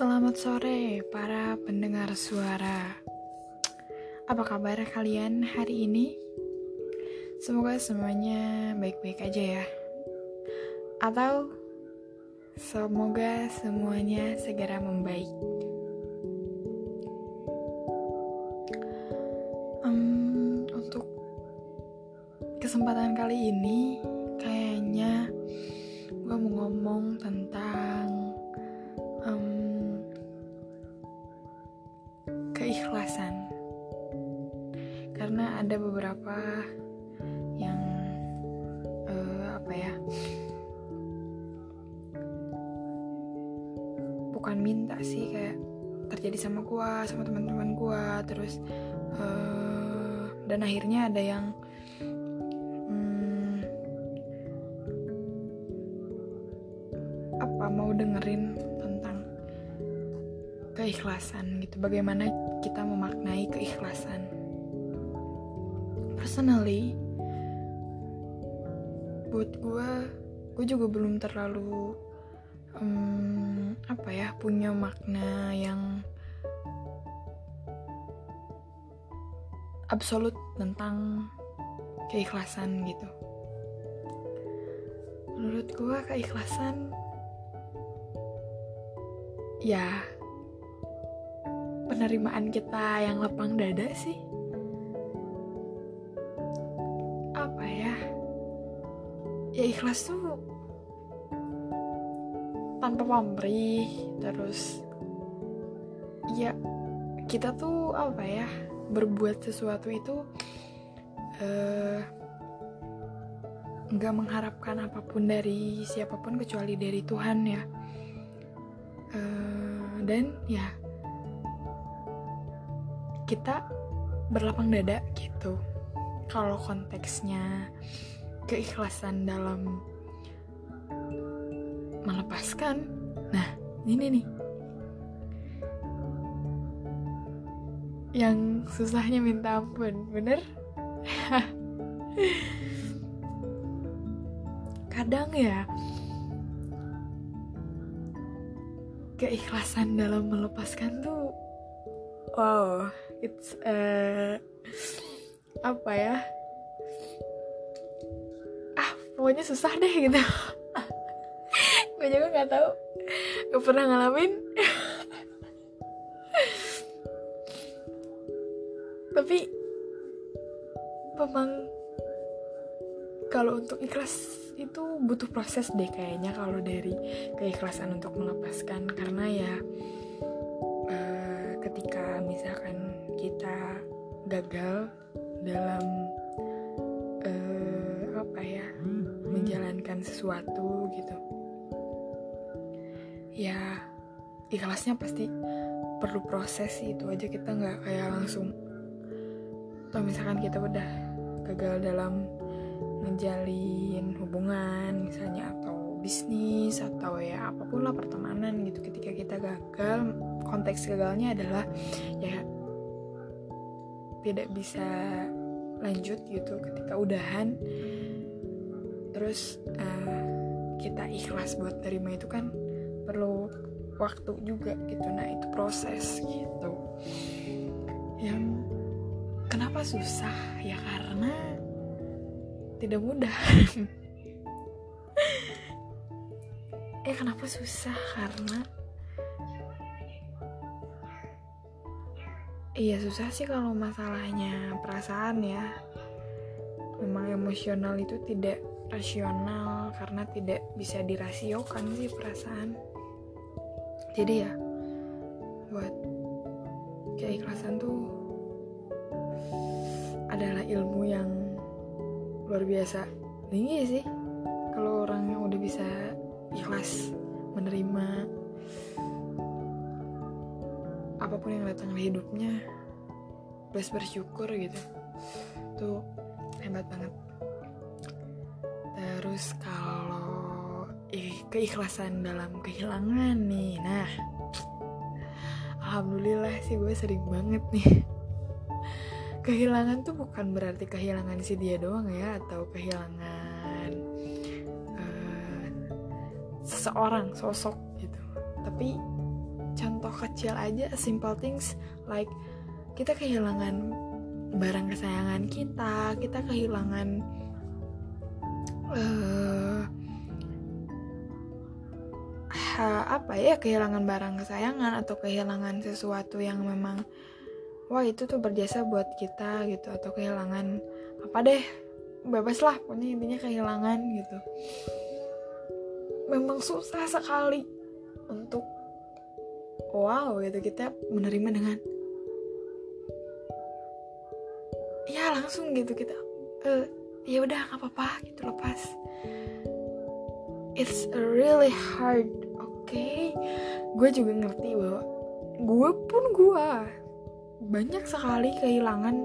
Selamat sore para pendengar suara. Apa kabar kalian hari ini? Semoga semuanya baik-baik aja ya. Atau semoga semuanya segera membaik. Um, untuk kesempatan kali ini kayaknya gue mau ngomong tentang ada beberapa yang uh, apa ya bukan minta sih kayak terjadi sama gua sama teman-teman gua terus uh, dan akhirnya ada yang hmm, mau dengerin tentang keikhlasan gitu. Bagaimana kita memaknai keikhlasan personally buat gue gue juga belum terlalu um, apa ya punya makna yang absolut tentang keikhlasan gitu. Menurut gue keikhlasan ya penerimaan kita yang lapang dada sih ya ikhlas tuh tanpa pamrih terus ya kita tuh apa ya berbuat sesuatu itu eh, nggak mengharapkan apa pun dari siapa pun kecuali dari Tuhan ya. Eh, dan ya kita berlapang dada gitu. Kalau konteksnya keikhlasan dalam melepaskan. Nah ini nih. Yang susahnya minta ampun bener? Kadang ya keikhlasan dalam melepaskan tuh wow it's uh, apa ya pokoknya susah deh gitu. Gue juga nggak tahu. Gak pernah ngalamin. Tapi memang kalau untuk ikhlas itu butuh proses deh kayaknya kalau dari keikhlasan untuk melepaskan. Karena ya uh, ketika misalkan kita gagal dalam menjalankan sesuatu gitu. Ya ikhlasnya pasti perlu proses sih itu aja kita nggak kayak langsung. Atau misalkan kita udah gagal dalam ngejalin hubungan misalnya atau bisnis atau ya apa pun lah pertemanan gitu. Ketika kita gagal konteks gagalnya adalah ya tidak bisa lanjut gitu. Ketika udahan terus uh, kita ikhlas buat terima itu kan perlu waktu juga gitu. Nah itu proses gitu. Yang kenapa susah? Ya karena tidak mudah. Eh kenapa susah? Karena iya susah sih kalau masalahnya perasaan ya. Memang emosional itu tidak rasional karena tidak bisa dirasiokan sih perasaan. Jadi ya buat keikhlasan tuh adalah ilmu yang luar biasa. Tinggi sih kalau orang yang udah bisa ikhlas menerima apa pun yang datang di hidupnya plus bersyukur gitu tuh hebat banget terus kalau keikhlasan dalam kehilangan nih nah. Alhamdulillah sih gue sering banget nih. Kehilangan tuh bukan berarti kehilangan si dia doang ya atau kehilangan uh, seseorang sosok gitu. Tapi contoh kecil aja simple things like kita kehilangan barang kesayangan kita kita kehilangan uh, ha, apa ya kehilangan barang kesayangan atau kehilangan sesuatu yang memang wah itu tuh berjasa buat kita gitu atau kehilangan apa deh bebas lah pokoknya intinya kehilangan gitu. Memang susah sekali untuk wow gitu kita menerima dengan ya langsung gitu kita uh, ya udah nggak apa-apa gitu lepas it's really hard oke? Okay? gue juga ngerti bahwa gue pun gue banyak sekali kehilangan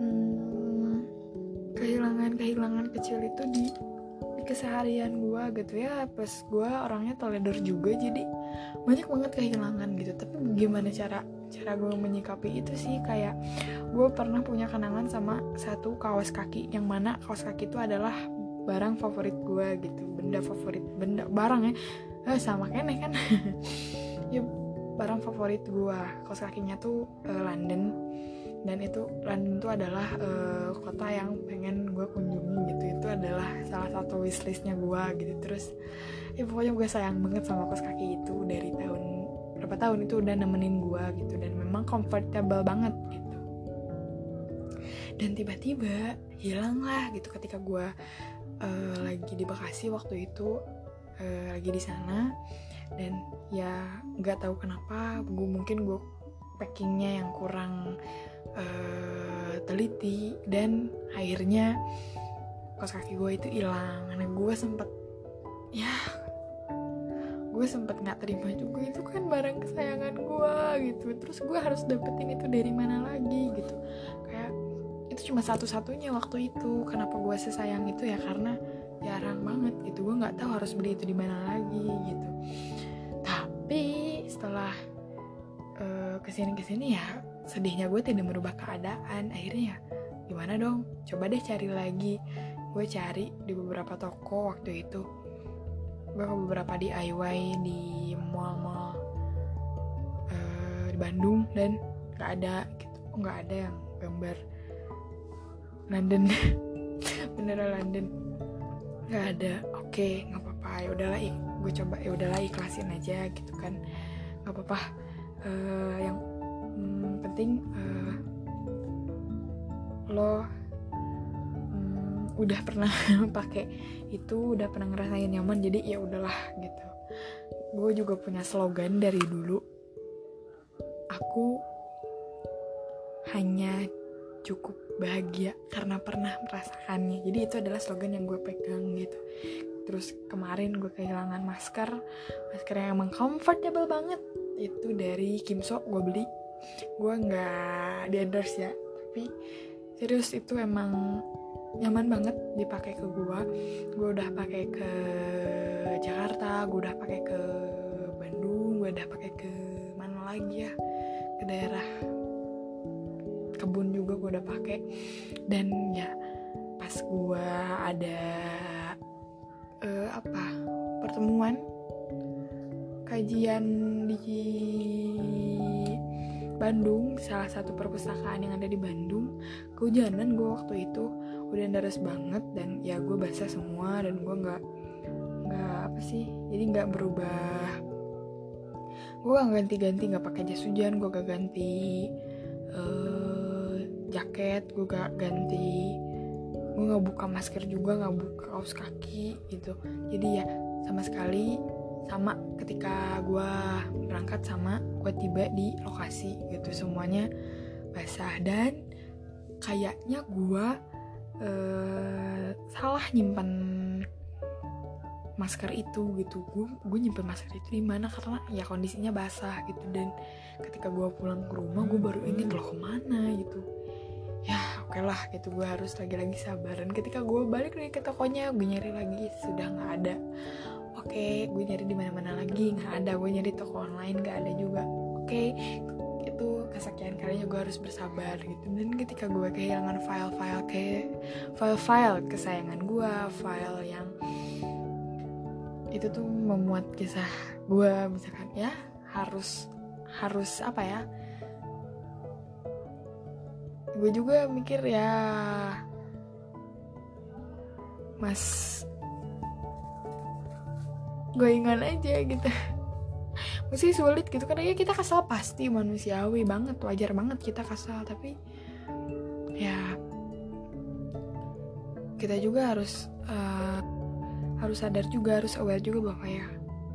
hmm, kehilangan kehilangan kecil itu di di keseharian gue gitu ya. Pas gue orangnya teledor juga jadi banyak banget kehilangan gitu. Tapi gimana cara cara gue menyikapi itu sih kayak gue pernah punya kenangan sama satu kaos kaki yang mana kaos kaki itu adalah barang favorit gue gitu benda favorit benda barang ya. Eh, sama kene kan. Ya barang favorit gue kaos kakinya tuh uh, London. Dan itu London itu adalah uh, kota yang pengen gue kunjungi gitu. Itu adalah salah satu wishlistnya gue gitu. Terus ya pokoknya gue sayang banget sama kaos kaki itu dari tahun berapa tahun itu udah nemenin gue gitu dan memang comfortable banget gitu. Dan tiba-tiba hilang lah gitu ketika gue uh, lagi di Bekasi waktu itu uh, lagi di sana. Dan ya nggak tahu kenapa gue mungkin gue packingnya yang kurang uh, teliti. Dan akhirnya kos kaki gue itu hilang. Karena gue sempet ya gue sempet nggak terima juga itu kan barang kesayangan gue gitu. Terus gue harus dapetin itu dari mana lagi gitu. Kayak itu cuma satu-satunya waktu itu kenapa gue sesayang itu ya karena jarang banget gitu. Gue nggak tahu harus beli itu di mana lagi gitu. Tapi setelah uh, ke sini ke sini ya sedihnya gue tidak merubah keadaan. Akhirnya ya gimana dong? Coba deh cari lagi. Gue cari di beberapa toko waktu itu gue ke beberapa DIY di mall-mall uh, di Bandung dan nggak ada gitu. Nggak ada yang gambar London. Beneran London. Nggak ada. Oke okay, nggak apa-apa. Ya udahlah gue coba. Ya udahlah ikhlasin aja gitu kan. Nggak apa-apa. Uh, yang hmm, penting uh, lo udah pernah pakai itu udah pernah ngerasain nyaman jadi ya udahlah gitu. Gue juga punya slogan dari dulu aku hanya cukup bahagia karena pernah merasakannya. Jadi itu adalah slogan yang gue pegang gitu. Terus kemarin gue kehilangan masker masker yang emang comfortable banget. Itu dari Kimso gue beli. Gue nggak di endorse ya tapi serius itu emang nyaman banget dipakai ke gue gue udah pakai ke Jakarta gue udah pakai ke Bandung gue udah pakai ke mana lagi ya? Ke daerah kebun juga gue udah pakai. Dan ya pas gue ada uh, apa pertemuan kajian di Bandung salah satu perpustakaan yang ada di Bandung kehujanan gue waktu itu udah deras banget dan ya gue basah semua dan gue nggak nggak apa sih jadi nggak berubah. Gue gak ganti-ganti nggak pakai jas hujan gue gak ganti uh, jaket gue gak ganti gue nggak buka masker juga nggak buka kaos kaki gitu. Jadi ya sama sekali sama ketika gue berangkat sama gue tiba di lokasi gitu. Semuanya basah dan kayaknya gue uh, salah nyimpan masker itu gitu. Gue gue nyimpen masker itu di mana? Karena ya kondisinya basah gitu. Dan ketika gue pulang ke rumah gue baru inget loh ke mana gitu. Ya oke okay lah gitu. Gue harus lagi-lagi sabar. Dan ketika gue balik lagi ke tokonya gue nyari lagi. Sudah nggak ada. Oke okay, gue nyari di mana-mana lagi. Nggak ada. Gue nyari toko online nggak ada juga. Oke okay, kesekian kalinya gue harus bersabar gitu. Dan ketika gue kehilangan file-file kayak file-file kesayangan gue file yang itu tuh memuat kisah gue misalkan ya harus harus apa ya? Gue juga mikir ya mas gue ingat aja gitu masih sulit gitu karena ya kita kesal pasti manusiawi banget wajar banget kita kesal tapi ya kita juga harus uh, harus sadar juga harus aware juga bahwa ya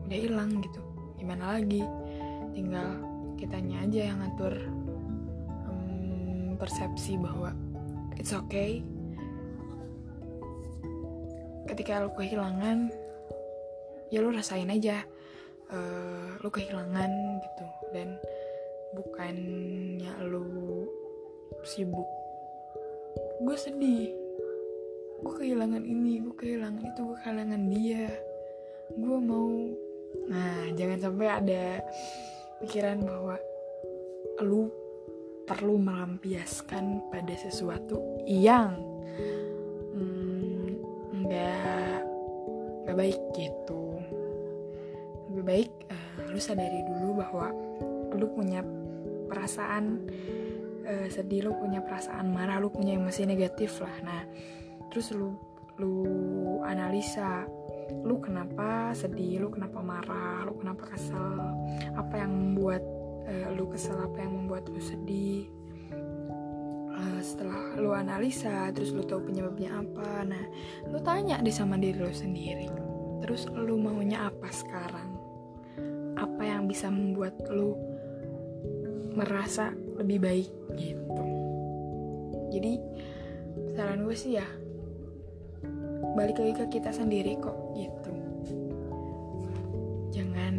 udah hilang gitu. Gimana lagi? Tinggal kitanya aja yang ngatur um, persepsi bahwa it's okay. Ketika lo kehilangan ya lo rasain aja uh, lo kehilangan gitu. Dan bukannya lo sibuk gue sedih. Gue kehilangan ini gue kehilangan itu gue kehilangan dia. Gue mau nah jangan sampai ada pikiran bahwa lu perlu melampiaskan pada sesuatu yang hmm, nggak hmm, nggak baik gitu lebih baik uh, lu sadari dulu bahwa lu punya perasaan uh, sedih lu punya perasaan marah lu punya emosi negatif lah. Nah terus lu lu analisa lu kenapa sedih lu kenapa marah lu kenapa kesel apa yang membuat uh, lu kesel apa yang membuat lu sedih. Setelah lu analisa terus lu tahu penyebabnya apa nah lu tanya deh sama diri lu sendiri terus lu maunya apa sekarang apa yang bisa membuat lu merasa lebih baik gitu. Jadi saran gue sih ya balik lagi ke kita sendiri kok gitu. Jangan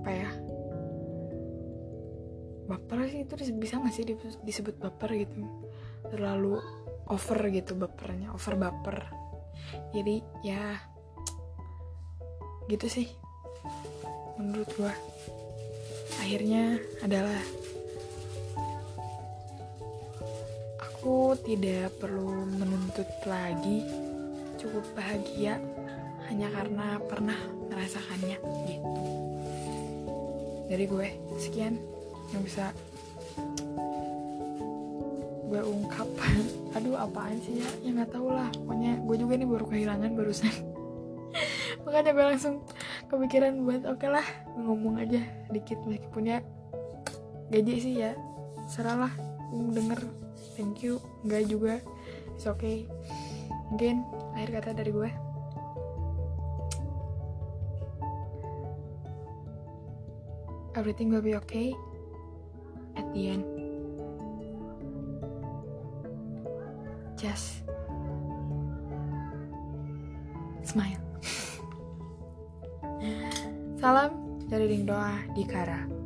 apa ya baper sih itu bisa gak sih disebut baper gitu? Terlalu over gitu bapernya over baper. Jadi ya gitu sih menurut gue akhirnya adalah aku tidak perlu menuntut lagi. Cukup bahagia hanya karena pernah merasakannya gitu. Dari gue sekian yang bisa gue ungkap. Aduh apaan sih ya? Ya nggak tahu lah. Pokoknya gue juga nih baru kehilangan barusan. Makanya gue langsung kepikiran buat oke okay lah ngomong aja dikit meskipun ya gaji sih ya seralah denger thank you enggak juga it's okay. Mungkin akhir kata dari gue everything will be okay at the end. Just smile Salam dari Ding Doa di Kara.